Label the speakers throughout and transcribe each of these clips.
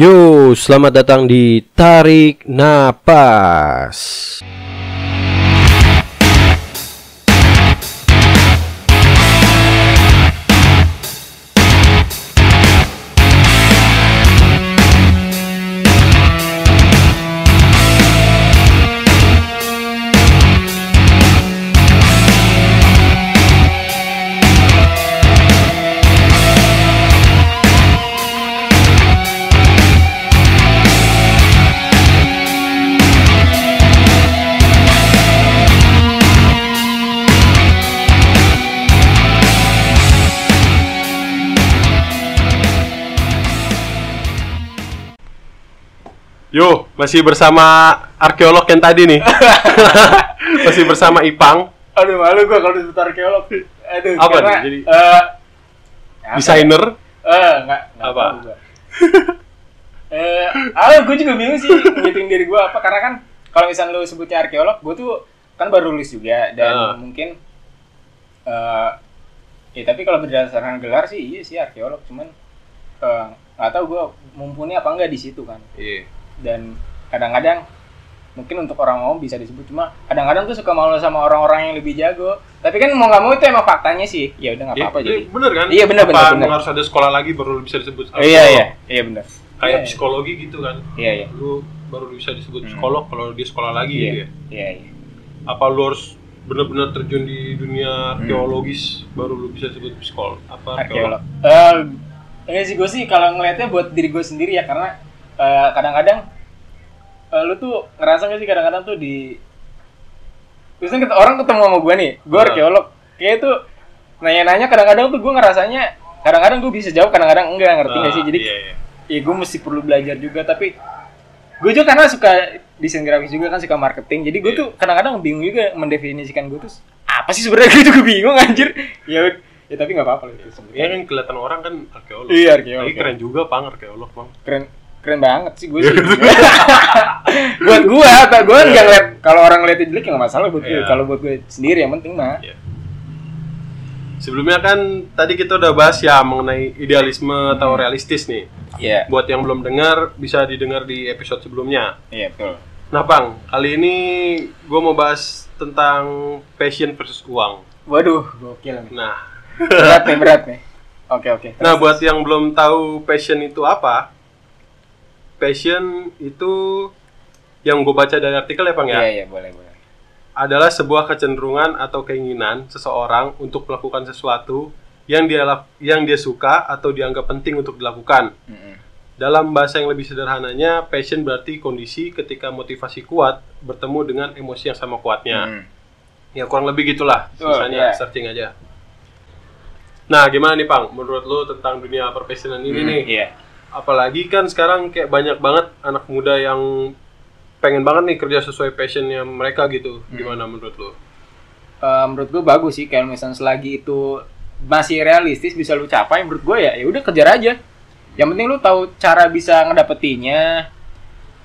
Speaker 1: Yo, selamat datang di Tarik Napas. Yo, masih bersama arkeolog yang tadi nih. masih bersama Ipang,
Speaker 2: Aduh malu gua kalau disebut arkeolog. Aduh,
Speaker 1: Apa
Speaker 2: karena,
Speaker 1: nih? Jadi-
Speaker 2: eh, apa
Speaker 1: desainer.
Speaker 2: Eh, enggak, enggak
Speaker 1: Apa?
Speaker 2: gua. eh, ah, gue juga bingung sih ngitung diri gua apa karena kan kalau misalnya lu sebutnya arkeolog, gua tuh kan baru lulus juga dan
Speaker 1: Ah.
Speaker 2: mungkin eh ya tapi kalau berdasarkan gelar sih iya sih arkeolog, cuman eh, nggak tahu gua mumpuni apa enggak di situ kan.
Speaker 1: Iya.
Speaker 2: Dan kadang-kadang mungkin untuk orang awam bisa disebut cuma kadang-kadang tuh suka malu sama orang-orang yang lebih jago tapi kan mau nggak mau itu emang faktanya sih ya udah nggak
Speaker 1: Iya,
Speaker 2: apa-apa
Speaker 1: iya,
Speaker 2: jadi
Speaker 1: bener kan?
Speaker 2: Iya, bener,
Speaker 1: Apa
Speaker 2: bener, bener.
Speaker 1: harus ada sekolah lagi baru bisa disebut
Speaker 2: Oh, iya
Speaker 1: arkeolog?
Speaker 2: iya iya benar
Speaker 1: Kayak
Speaker 2: Iya,
Speaker 1: psikologi gitu kan.
Speaker 2: iya iya
Speaker 1: Lu baru bisa disebut
Speaker 2: Hmm.
Speaker 1: psikolog kalau dia sekolah lagi
Speaker 2: iya
Speaker 1: gitu ya.
Speaker 2: iya iya
Speaker 1: Apa lu harus benar-benar terjun di dunia
Speaker 2: Hmm.
Speaker 1: arkeologis baru lu bisa disebut psikolog? Apa
Speaker 2: arkeolog eh ini sih gue sih kalau ngelihatnya buat diri gue sendiri ya karena eh, kadang-kadang eh, lu tuh ngerasa gak sih kadang-kadang tuh di Biasanya ket- orang ketemu sama gue nih, gue
Speaker 1: Nah.
Speaker 2: arkeolog, kayak tuh nanya-nanya kadang-kadang tuh gue ngerasanya kadang-kadang gue bisa jawab, kadang-kadang enggak ngerti
Speaker 1: Nah,
Speaker 2: gak sih? Jadi
Speaker 1: iya, iya.
Speaker 2: ya gue mesti perlu belajar juga tapi gue juga karena suka desain grafis juga kan suka marketing jadi gue
Speaker 1: Iya.
Speaker 2: tuh kadang-kadang bingung juga mendefinisikan gue tuh apa sih sebenarnya gue juga bingung anjir ya ya tapi nggak apa-apa lah itu
Speaker 1: Ya
Speaker 2: sebenarnya
Speaker 1: kan kelihatan orang kan arkeolog.
Speaker 2: iya arkeolog
Speaker 1: Tapi keren juga pang arkeolog bang.
Speaker 2: keren keren banget sih gue sih. Buat gue atau gue nggak ngeliat kalau orang ngeliat jelek ya nggak masalah buat gue
Speaker 1: Iya.
Speaker 2: kalau buat gue sendiri yang penting mah.
Speaker 1: Iya. Sebelumnya kan tadi kita udah bahas ya mengenai idealisme atau realistis nih.
Speaker 2: iya.
Speaker 1: Buat yang belum dengar bisa didengar di episode sebelumnya.
Speaker 2: iya betul.
Speaker 1: Nah bang, kali ini gue mau bahas tentang passion versus uang.
Speaker 2: waduh gokil nih.
Speaker 1: Nah,
Speaker 2: berat nih berat nih. Oke oke.
Speaker 1: Nah buat yang belum tahu passion itu apa, passion itu yang gue baca dari artikel ya bang ya,
Speaker 2: iya iya boleh boleh
Speaker 1: adalah sebuah kecenderungan atau keinginan seseorang untuk melakukan sesuatu yang dia yang dia suka atau dianggap penting untuk dilakukan.
Speaker 2: Mm-mm.
Speaker 1: Dalam bahasa yang lebih sederhananya, passion berarti kondisi ketika motivasi kuat bertemu dengan emosi yang sama kuatnya.
Speaker 2: Mm.
Speaker 1: Ya kurang lebih gitulah,
Speaker 2: Betul,
Speaker 1: sisanya
Speaker 2: iya.
Speaker 1: searching aja. Nah, gimana nih, Pang? Menurut lu tentang dunia perfessionan ini
Speaker 2: Hmm,
Speaker 1: nih?
Speaker 2: iya
Speaker 1: Apalagi kan sekarang kayak banyak banget anak muda yang pengen banget nih kerja sesuai passionnya mereka gitu.
Speaker 2: Hmm.
Speaker 1: Gimana menurut lu?
Speaker 2: Eh, menurut gue bagus sih kalau misalnya selagi itu masih realistis bisa lu capai menurut gue ya ya udah kejar aja yang penting lu tahu cara bisa ngedapetinya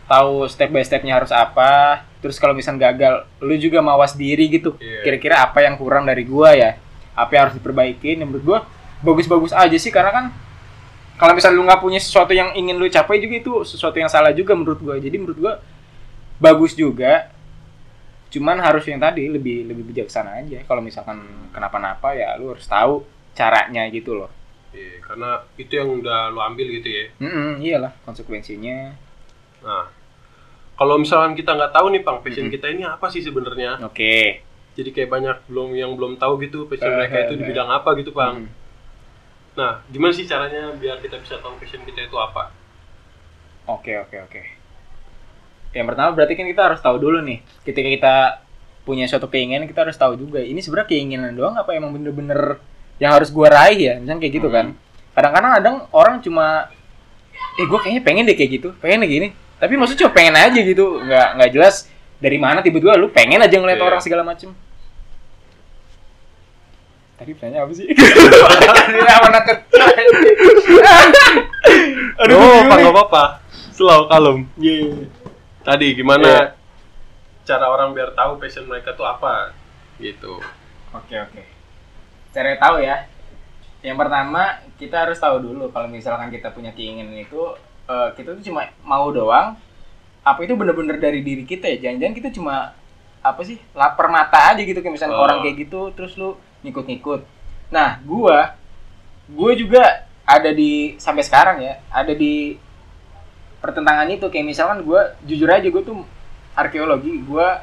Speaker 2: tahu step by stepnya harus apa terus kalau misalnya gagal lu juga mawas diri gitu
Speaker 1: Iya.
Speaker 2: kira-kira apa yang kurang dari gua ya apa yang harus diperbaiki menurut gua bagus-bagus aja sih karena kan kalau misalnya lu nggak punya sesuatu yang ingin lu capai juga itu sesuatu yang salah juga menurut gua jadi menurut gua bagus juga cuman harus yang tadi lebih lebih bijaksana aja kalau misalkan kenapa-napa ya lu harus tahu caranya gitu loh
Speaker 1: Iya, karena itu yang udah lu ambil gitu ya.
Speaker 2: Mm iyalah konsekuensinya
Speaker 1: Nah, kalau misalkan kita nggak tahu nih, Pang, passion
Speaker 2: Mm-mm.
Speaker 1: kita ini apa sih sebenarnya?
Speaker 2: oke
Speaker 1: Jadi kayak banyak belum yang belum tahu gitu passion
Speaker 2: Eh,
Speaker 1: mereka itu di
Speaker 2: eh,
Speaker 1: bidang apa gitu, Pang.
Speaker 2: Mm.
Speaker 1: Nah, gimana sih caranya biar kita bisa tahu passion kita itu apa?
Speaker 2: Oke oke oke. Yang pertama berarti kan kita harus tahu dulu nih. Ketika kita punya suatu keinginan kita harus tahu juga ini sebenarnya keinginan doang apa emang bener-bener yang harus gua raih ya misalnya kayak gitu kan. Kadang-kadang kadang orang cuma eh gue kayaknya pengen deh kayak gitu, pengen deh gini. Tapi maksudnya cuma pengen aja gitu, nggak nggak jelas dari mana tiba-tiba lu pengen aja ngeliat
Speaker 1: Iya.
Speaker 2: orang segala macem. Tadi pertanyaan apa sih? Ini apa nakut? Aduh,
Speaker 1: oh,
Speaker 2: nih.
Speaker 1: nggak apa-apa. Slow, kalem.
Speaker 2: Iya.
Speaker 1: Tadi gimana
Speaker 2: Iya.
Speaker 1: cara orang biar tahu passion mereka tuh apa? Gitu.
Speaker 2: Oke oke. Cara tahu ya. Yang pertama kita harus tahu dulu kalau misalkan kita punya keinginan itu eh, kita tuh cuma mau doang apa itu bener-bener dari diri kita ya jangan-jangan kita cuma apa sih lapar mata aja gitu kayak misalnya
Speaker 1: Oh.
Speaker 2: orang kayak gitu terus lu ngikut-ngikut nah gua gue juga ada di sampai sekarang ya ada di pertentangan itu kayak misalkan gua jujur aja gue tuh arkeologi gua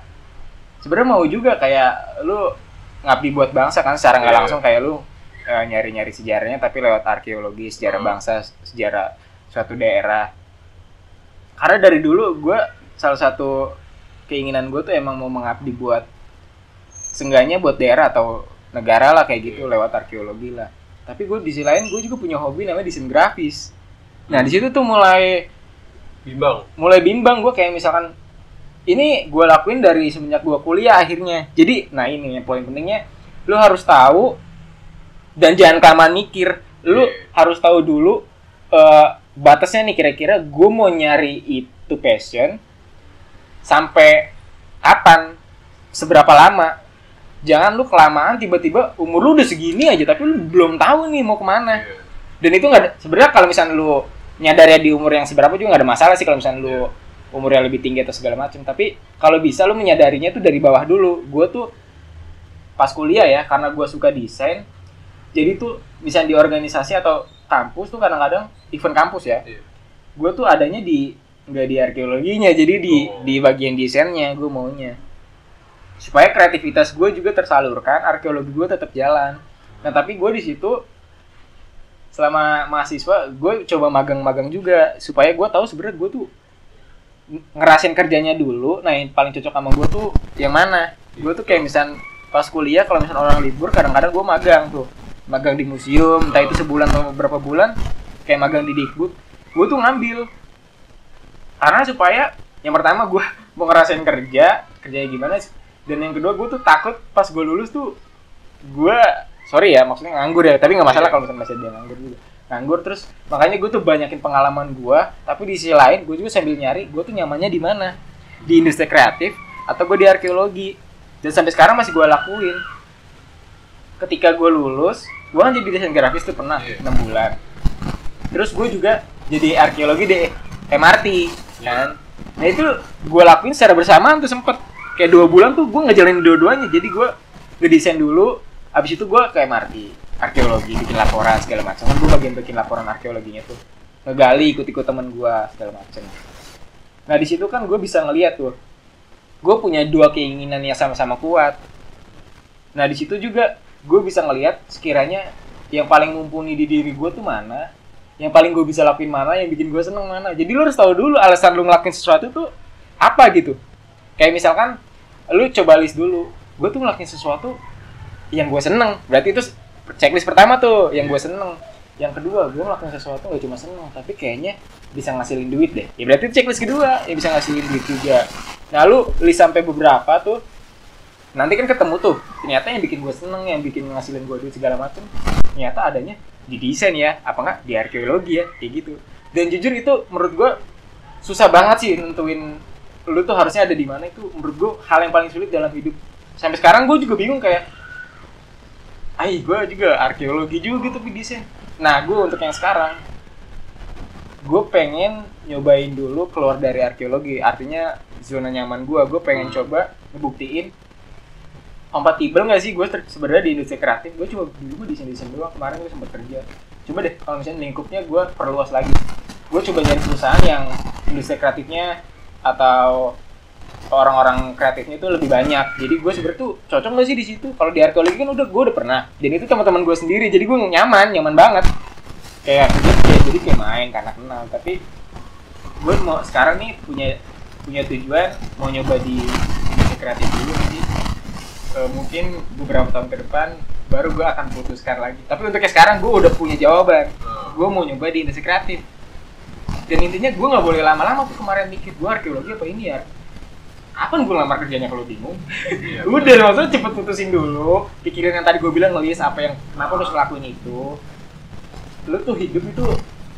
Speaker 2: sebenarnya mau juga kayak lu ngabdi buat bangsa kan secara nggak
Speaker 1: Iya.
Speaker 2: langsung kayak lu eh, nyari-nyari sejarahnya tapi lewat arkeologi sejarah
Speaker 1: Hmm.
Speaker 2: bangsa sejarah suatu daerah karena dari dulu gue salah satu keinginan gue tuh emang mau mengabdi buat seenggaknya buat daerah atau negara lah kayak gitu lewat arkeologi lah. Tapi gue di sisi lain gue juga punya hobi namanya desain grafis. Nah di situ tuh mulai
Speaker 1: bimbang.
Speaker 2: mulai bimbang gue kayak misalkan ini gue lakuin dari semenjak gue kuliah akhirnya. Jadi nah ini yang poin pentingnya lu harus tahu dan jangan kelamaan mikir. Lu
Speaker 1: Iya.
Speaker 2: harus tahu dulu eh, batasnya nih kira-kira gue mau nyari itu passion sampai kapan seberapa lama jangan lu kelamaan tiba-tiba umur lu udah segini aja tapi lu belum tahu nih mau ke mana
Speaker 1: Iya.
Speaker 2: dan itu nggak sebenarnya kalau misalnya lu nyadar ya di umur yang seberapa juga nggak ada masalah sih kalau misalnya lu
Speaker 1: Iya.
Speaker 2: umurnya lebih tinggi atau segala macam tapi kalau bisa lu menyadarinya tuh dari bawah dulu gue tuh pas kuliah ya karena gue suka desain jadi tuh misalnya di organisasi atau kampus tuh kadang-kadang event kampus ya
Speaker 1: Iya.
Speaker 2: gue tuh adanya di nggak di arkeologinya jadi di
Speaker 1: Oh.
Speaker 2: di bagian desainnya gue maunya supaya kreativitas gue juga tersalurkan arkeologi gue tetap jalan. Nah tapi gue di situ selama mahasiswa gue coba magang-magang juga. Supaya gue tahu sebenarnya gue tuh ng- ngerasain kerjanya dulu. Nah yang paling cocok sama gue tuh yang mana? Gue tuh kayak misal pas kuliah kalau misalnya orang libur kadang-kadang gue magang tuh. Magang di museum entah itu sebulan atau beberapa bulan kayak magang di Dikbud. Gue tuh ngambil. Karena supaya yang pertama gue mau ngerasain kerja kerjanya gimana dan yang kedua gue tuh takut pas gue lulus tuh gue sorry ya maksudnya nganggur ya tapi nggak masalah
Speaker 1: Iya.
Speaker 2: kalau misalnya masih ada yang nganggur juga. Nganggur terus makanya gue tuh banyakin pengalaman gue tapi di sisi lain gue juga sambil nyari gue tuh nyamannya di mana? Di industri kreatif atau gue di arkeologi. Dan sampai sekarang masih gue lakuin. Ketika gue lulus gue kan jadi desain grafis tuh pernah
Speaker 1: Iya.
Speaker 2: enam bulan. Terus gue juga jadi arkeologi di MRT kan? Nah itu gue lakuin secara bersamaan tuh sempet kayak dua bulan tuh gue ngejalanin dua-duanya. Jadi gue ngedesain dulu abis itu gue ke MRT arkeologi bikin laporan segala macam. Kan gue bagian bikin laporan arkeologinya tuh. Ngegali ikut-ikut temen gue segala macam. Nah di situ kan gue bisa ngeliat tuh gue punya dua keinginan yang sama-sama kuat. Nah di situ juga gue bisa ngeliat sekiranya yang paling mumpuni di diri gue tuh mana yang paling gue bisa lakuin mana yang bikin gue seneng mana. Jadi lu harus tahu dulu alasan lu ngelakuin sesuatu tuh apa gitu kayak misalkan lu coba list dulu gue tuh ngelakuin sesuatu yang gue seneng. Berarti itu checklist pertama tuh yang gue seneng. Yang kedua gue ngelakuin sesuatu gak cuma seneng tapi kayaknya bisa ngasilin duit deh. Ya berarti checklist kedua yang bisa ngasilin duit juga. Nah lu list sampai beberapa tuh nanti kan ketemu tuh ternyata yang bikin gue seneng yang bikin ngasilin gue duit segala macem ternyata adanya di desain ya apa enggak di arkeologi ya kayak gitu. Dan jujur itu menurut gue susah banget sih nentuin lu tuh harusnya ada di mana itu menurut gue hal yang paling sulit dalam hidup. Sampai sekarang gue juga bingung kayak ay gue juga arkeologi juga gitu tapi desain nah gue untuk yang sekarang gue pengen nyobain dulu keluar dari arkeologi. Artinya zona nyaman gue gue pengen
Speaker 1: Hmm.
Speaker 2: coba ngebuktiin. Kompatibel nggak sih? Gue sebenarnya di industri kreatif gue coba dulu gue desain desain doang kemarin gue sempat kerja. Coba deh kalau misalnya lingkupnya gue perluas lagi. Gue coba nyari perusahaan yang industri kreatifnya atau orang-orang kreatifnya itu lebih banyak. Jadi gue sebenarnya tuh cocok nggak sih di situ? Kalau di arkeologi kan udah gue udah pernah. Dan itu teman-teman gue sendiri jadi gue nyaman nyaman banget. Kayak kerja kayak jadi kayak main karena kenal. Tapi gue mau sekarang nih punya punya tujuan mau nyoba di industri kreatif dulu jadi eh, mungkin beberapa tahun ke depan baru gue akan putuskan lagi. Tapi untuk yang sekarang gue udah punya jawaban. Gue mau nyoba di industri kreatif dan intinya gue nggak boleh lama-lama tuh kemarin mikir gue arkeologi apa ini ya? Apa gue lamar kerjanya kalau bingung?
Speaker 1: Iya,
Speaker 2: udah maksudnya cepet putusin dulu. Pikirin yang tadi gue bilang ngelis apa yang kenapa lu harus ngelakuin itu. Lu tuh hidup itu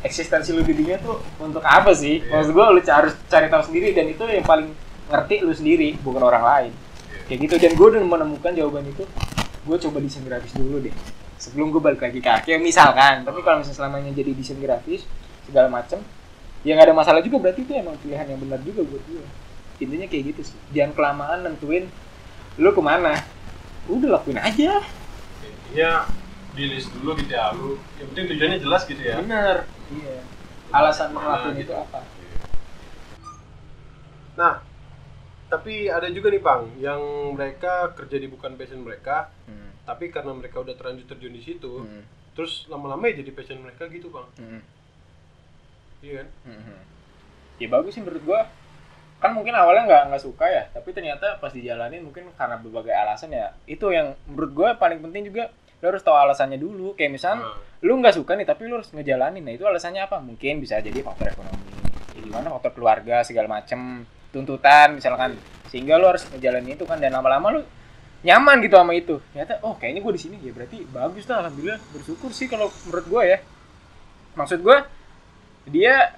Speaker 2: eksistensi lu di dunia tuh untuk apa sih?
Speaker 1: Iya.
Speaker 2: maksud gue lu harus cari tahu sendiri dan itu yang paling ngerti lu sendiri bukan orang lain. Kayak gitu. Dan gue udah menemukan jawaban itu gue coba desain grafis dulu deh. Sebelum gue balik lagi ke arkeo misalkan. Tapi kalau misalnya selamanya jadi desain grafis segala macem ya nggak ada masalah juga berarti itu emang pilihan yang benar juga buat gue intinya kayak gitu sih. Jangan kelamaan nentuin lu ke mana. Udah lakuin aja.
Speaker 1: Intinya di list dulu gitu ya lu. Yang penting tujuannya jelas gitu ya.
Speaker 2: Bener iya. Alasan
Speaker 1: Ke mana
Speaker 2: ngelakuin
Speaker 1: gitu.
Speaker 2: itu apa?
Speaker 1: Nah tapi ada juga nih pang yang mereka kerja di bukan passion mereka
Speaker 2: hmm.
Speaker 1: tapi karena mereka udah terlanjur terjun di situ
Speaker 2: Hmm.
Speaker 1: terus lama-lama ya jadi passion mereka gitu bang.
Speaker 2: Hmm.
Speaker 1: Iya kan?
Speaker 2: Hmm. ya bagus sih menurut gua. Kan mungkin awalnya nggak nggak suka ya tapi ternyata pas dijalanin mungkin karena berbagai alasan ya. Itu yang menurut gua paling penting juga lo harus tahu alasannya dulu. Kayak misalnya
Speaker 1: Nah,
Speaker 2: lu nggak suka nih tapi lu harus ngejalanin. Nah itu alasannya apa? Mungkin bisa jadi faktor ekonomi. Ya, gimana? Faktor keluarga segala macem tuntutan misalkan. Sehingga lu harus ngejalanin itu kan dan lama-lama lu nyaman gitu sama itu. Ternyata oh kayaknya gue di sini. Ya berarti bagus lah alhamdulillah. Bersyukur sih kalau menurut gue ya. Maksud gue dia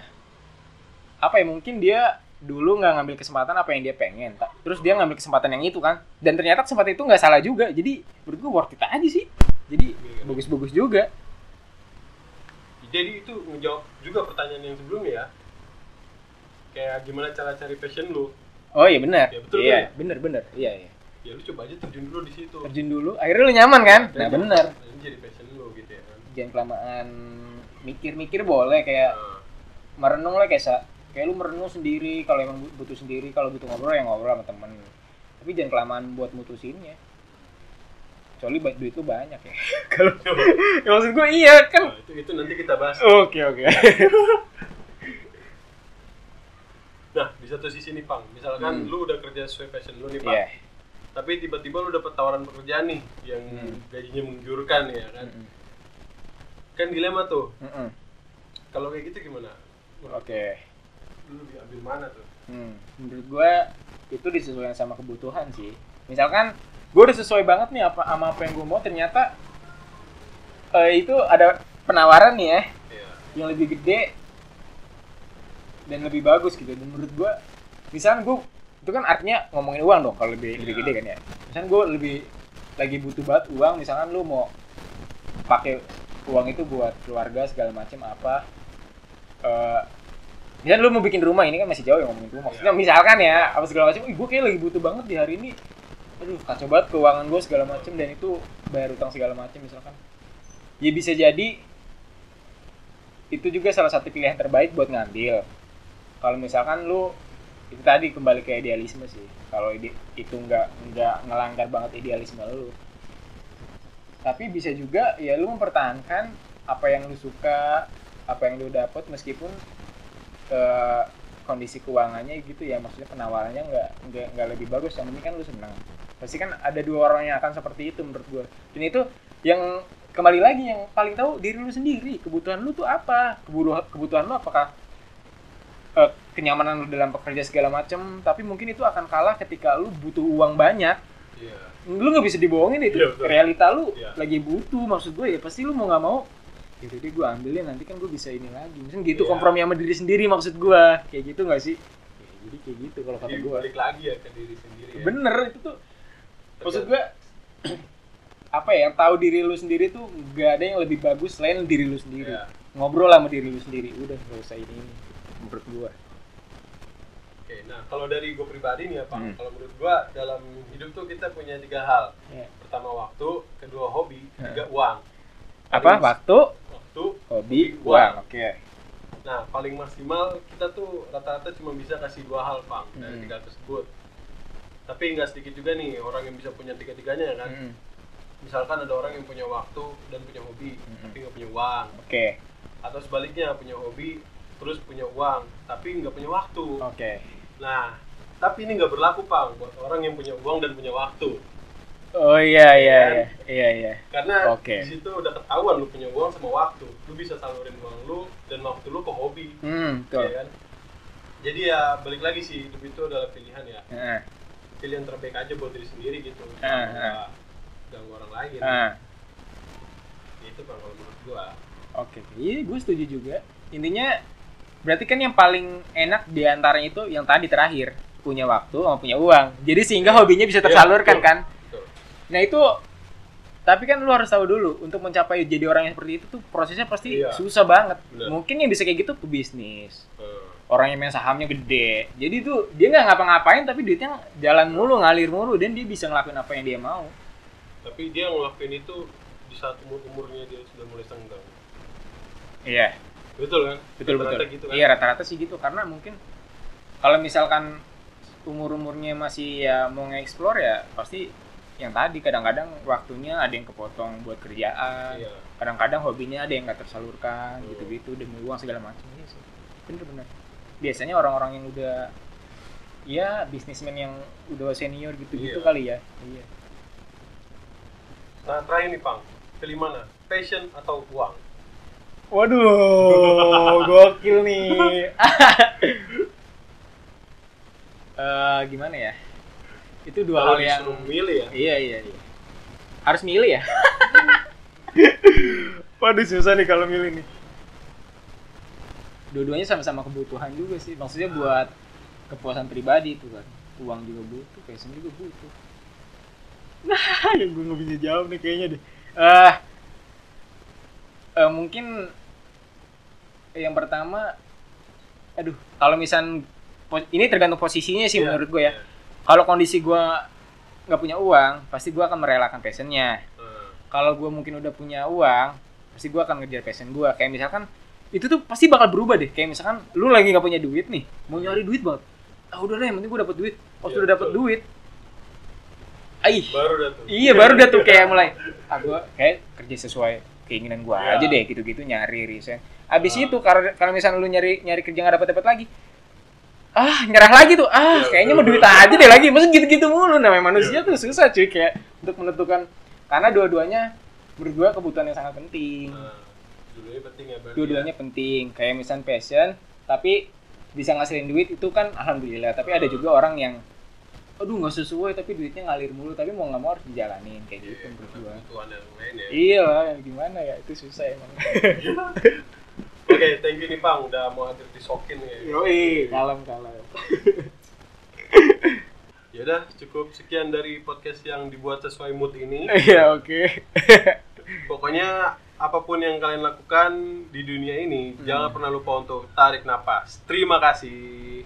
Speaker 2: apa ya mungkin dia dulu nggak ngambil kesempatan apa yang dia pengen terus dia ngambil kesempatan yang itu kan dan ternyata kesempatan itu nggak salah juga jadi menurut gue worth it aja sih jadi bagus-bagus juga
Speaker 1: jadi itu ngejawab juga pertanyaan yang sebelumnya ya kayak gimana cara cari passion lu
Speaker 2: Oh iya benar.
Speaker 1: Ya, betul,
Speaker 2: iya,
Speaker 1: betul.
Speaker 2: bener bener. Iya iya.
Speaker 1: ya lu coba aja terjun dulu di situ
Speaker 2: Terjun dulu, akhirnya lu nyaman kan? Nah
Speaker 1: Dan
Speaker 2: bener.
Speaker 1: ini jadi passion lu gitu ya kan
Speaker 2: Jangan kelamaan mikir-mikir boleh kayak merenung lah kayak sa- kayak lu merenung sendiri kalau emang butuh sendiri kalau butuh ngobrol ya ngobrol sama temen. Tapi jangan kelamaan buat mutusinnya kecuali duit lu banyak ya. Kalau ya, maksud gue iya kan?
Speaker 1: Nah, itu itu nanti kita bahas.
Speaker 2: Oke oke.
Speaker 1: Nah di satu sisi nih pang. Misalkan
Speaker 2: Hmm.
Speaker 1: lu udah kerja sesuai passion lu nih pang.
Speaker 2: Iya.
Speaker 1: Tapi tiba-tiba lu dapet tawaran pekerjaan nih yang
Speaker 2: Hmm.
Speaker 1: gajinya menggiurkan ya kan?
Speaker 2: Mm-mm.
Speaker 1: Kan dilema tuh
Speaker 2: Mm-mm.
Speaker 1: kalau kayak gitu gimana
Speaker 2: oke
Speaker 1: lu lebih ambil mana tuh
Speaker 2: Hmm, menurut gue itu disesuaikan sama kebutuhan sih. Misalkan gue udah sesuai banget nih apa sama apa yang gue mau, ternyata eh, itu ada penawaran nih ya
Speaker 1: Iya.
Speaker 2: yang lebih gede dan lebih bagus gitu. Dan menurut gue, misalkan gue itu kan artinya ngomongin uang dong kalau lebih lebih
Speaker 1: Iya.
Speaker 2: gede kan ya. Misalkan gue lebih lagi butuh banget uang, misalkan lu mau pakai uang itu buat keluarga segala macam apa eh misalkan lu mau bikin rumah ini kan masih jauh ya ngomongin rumah. Maksudnya
Speaker 1: Iya.
Speaker 2: misalkan ya apa segala macam gue kayak lagi butuh banget di hari ini. Aduh kacau banget keuangan gue segala macam dan itu bayar utang segala macam misalkan. Ya bisa jadi itu juga salah satu pilihan terbaik buat ngambil. Kalau misalkan lu itu tadi kembali ke idealisme sih. Kalau ide, itu nggak nggak ngelanggar banget idealisme lu tapi bisa juga ya lu mempertahankan apa yang lu suka apa yang lu dapat meskipun eh, kondisi keuangannya gitu ya maksudnya penawarannya nggak nggak nggak lebih bagus yang penting kan lu senang pasti kan ada dua orang yang akan seperti itu menurut gua. Dan itu yang kembali lagi yang paling tahu diri lu sendiri kebutuhan lu tuh apa? Kebutuhan kebutuhan lu apakah eh, kenyamanan lu dalam pekerja segala macam tapi mungkin itu akan kalah ketika lu butuh uang banyak.
Speaker 1: Iya
Speaker 2: lu nggak bisa dibohongin itu.
Speaker 1: Iya, betul.
Speaker 2: realita lu
Speaker 1: Iya.
Speaker 2: lagi butuh maksud gue ya pasti lu mau nggak mau udah deh gue ambilin nanti kan gue bisa ini lagi. Mungkin gitu
Speaker 1: Iya.
Speaker 2: kompromi sama diri sendiri maksud gue kayak gitu nggak sih? Ya, jadi kayak gitu kalau kata gue
Speaker 1: balik lagi ya ke diri sendiri ya.
Speaker 2: Bener itu tuh maksud gue apa ya yang tahu diri lu sendiri tuh nggak ada yang lebih bagus selain diri lu sendiri.
Speaker 1: Iya.
Speaker 2: ngobrol sama diri lu sendiri udah nggak usah ini, ini menurut gue
Speaker 1: nah kalau dari gue pribadi nih ya Pak,
Speaker 2: Hmm.
Speaker 1: kalau menurut gue dalam hidup tuh kita punya tiga hal.
Speaker 2: Ya.
Speaker 1: Pertama waktu, kedua hobi, ketiga uang.
Speaker 2: apa waktu
Speaker 1: Waktu,
Speaker 2: hobi
Speaker 1: uang.
Speaker 2: uang oke
Speaker 1: nah paling maksimal kita tuh rata-rata cuma bisa kasih dua hal Pak dari
Speaker 2: Hmm.
Speaker 1: tiga tersebut. Tapi nggak sedikit juga nih orang yang bisa punya tiga-tiganya ya kan.
Speaker 2: Mm,
Speaker 1: Misalkan ada orang yang punya waktu dan punya hobi,
Speaker 2: Hmm.
Speaker 1: tapi nggak punya uang.
Speaker 2: oke
Speaker 1: Atau sebaliknya punya hobi, terus punya uang, tapi nggak punya waktu.
Speaker 2: oke
Speaker 1: Nah, tapi ini nggak berlaku Pak buat orang yang punya uang dan punya waktu.
Speaker 2: Oh iya iya
Speaker 1: Kan?
Speaker 2: iya iya iya.
Speaker 1: karena
Speaker 2: Oke.
Speaker 1: di situ udah ketahuan lu punya uang sama waktu lu bisa salurin uang lu dan waktu lu ke hobi
Speaker 2: Hmm,
Speaker 1: ya
Speaker 2: betul.
Speaker 1: kan jadi ya balik lagi sih hidup itu adalah pilihan ya
Speaker 2: Heeh.
Speaker 1: pilihan terbaik aja buat diri sendiri gitu
Speaker 2: Ah,
Speaker 1: Nggak ganggu orang lain
Speaker 2: Ah,
Speaker 1: itu kalau menurut gua
Speaker 2: oke. Iya, gue setuju juga. Intinya berarti kan yang paling enak di antaranya itu yang tadi terakhir, punya waktu sama punya uang. Jadi sehingga hobinya bisa tersalurkan
Speaker 1: betul.
Speaker 2: kan.
Speaker 1: Betul.
Speaker 2: Nah, itu Tapi kan lu harus tahu dulu untuk mencapai jadi orang yang seperti itu tuh prosesnya pasti
Speaker 1: Iya.
Speaker 2: susah banget.
Speaker 1: Bener.
Speaker 2: Mungkin yang bisa kayak gitu pebisnis.
Speaker 1: Hmm.
Speaker 2: Orang yang main sahamnya gede. Jadi tuh dia nggak ngapa-ngapain tapi duitnya jalan mulu, ngalir mulu dan dia bisa ngelakuin apa yang dia mau.
Speaker 1: Tapi dia ngelakuin itu di saat umur umurnya dia sudah mulai senggang.
Speaker 2: Iya.
Speaker 1: Betul kan?
Speaker 2: betul
Speaker 1: Rata-rata
Speaker 2: betul
Speaker 1: Gitu kan?
Speaker 2: iya rata-rata sih gitu karena mungkin kalau misalkan umur umurnya masih ya mau nge-explore ya pasti yang tadi kadang-kadang waktunya ada yang kepotong buat kerjaan
Speaker 1: Iya.
Speaker 2: kadang-kadang hobinya ada yang nggak tersalurkan
Speaker 1: Hmm.
Speaker 2: gitu-gitu demi uang segala macam iya sih bener-bener biasanya orang-orang yang udah ya bisnismen yang udah senior gitu-gitu
Speaker 1: Iya.
Speaker 2: kali ya iya
Speaker 1: Nah terakhir nih Pang, pilih mana? Passion atau uang?
Speaker 2: Waduh, gokil nih. Eh gimana ya? Itu dua
Speaker 1: Kalau
Speaker 2: hal yang
Speaker 1: milih ya.
Speaker 2: Iya, iya, iya. Harus milih ya? Waduh, susah nih kalau milih nih. Dua-duanya sama-sama kebutuhan juga sih. Maksudnya buat kepuasan pribadi itu kan. Uang juga butuh, passion juga butuh. Nah, yang gue nggak bisa jawab nih kayaknya deh. Eh, eh, mungkin yang pertama, aduh, kalau misal ini tergantung posisinya sih
Speaker 1: Iya,
Speaker 2: menurut gue ya.
Speaker 1: iya.
Speaker 2: Kalau kondisi gue nggak punya uang, pasti gue akan merelakan passionnya.
Speaker 1: Hmm.
Speaker 2: Kalau gue mungkin udah punya uang, pasti gue akan ngejar passion gue. Kayak misalkan itu tuh pasti bakal berubah deh. Kayak misalkan lu lagi nggak punya duit nih, mau nyari duit banget. Ah udah deh, yang penting gue dapet duit. Pas
Speaker 1: Iya,
Speaker 2: udah dapet
Speaker 1: betul.
Speaker 2: duit, aih,
Speaker 1: Baru dah tuh.
Speaker 2: iya baru dah tuh kayak mulai. Ah gue kayak kerja sesuai keinginan gue
Speaker 1: Iya.
Speaker 2: aja deh, gitu-gitu nyari resign. Abis
Speaker 1: Ah.
Speaker 2: itu kalau kalau misalnya lu nyari nyari kerja nggak dapet dapet lagi, ah nyerah lagi tuh ah
Speaker 1: Iya,
Speaker 2: kayaknya mau duit aja deh lagi maksud gitu-gitu mulu namanya manusia
Speaker 1: Iya.
Speaker 2: tuh susah cuy kayak untuk menentukan karena dua-duanya gua kebutuhan yang sangat penting
Speaker 1: Nah, dua-duanya penting ya berarti.
Speaker 2: dua-duanya penting kayak misalnya passion tapi bisa ngasilin duit itu kan alhamdulillah tapi ada juga orang yang aduh nggak sesuai tapi duitnya ngalir mulu tapi mau nggak mau harus dijalanin kayak
Speaker 1: Iya,
Speaker 2: gitu menurut
Speaker 1: karena
Speaker 2: gua
Speaker 1: ya.
Speaker 2: iya lah gimana ya itu susah emang
Speaker 1: Oke, thank you nih Pang udah mau hadir di Sokin ya.
Speaker 2: yoi kalem kalem
Speaker 1: Ya udah, cukup sekian dari podcast yang dibuat sesuai mood ini.
Speaker 2: iya oke
Speaker 1: Pokoknya apa pun yang kalian lakukan di dunia ini, jangan pernah lupa untuk tarik napas. Terima kasih.